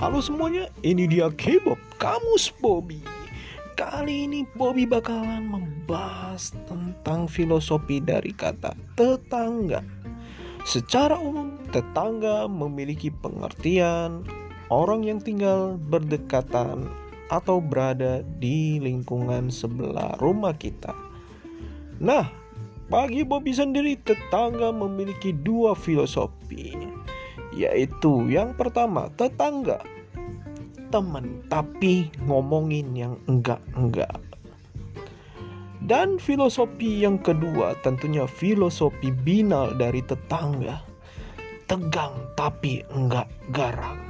Halo semuanya, ini dia K-pop Kamus Bobby. Kali ini Bobby bakalan membahas tentang filosofi dari kata tetangga. Secara umum, tetangga memiliki pengertian orang yang tinggal berdekatan atau berada di lingkungan sebelah rumah kita. Nah, bagi Bobby sendiri, tetangga memiliki dua filosofi, yaitu yang pertama, tetangga teman, tapi ngomongin yang enggak-enggak. Dan filosofi yang kedua, tentunya filosofi binal dari tetangga, tegang tapi enggak garang.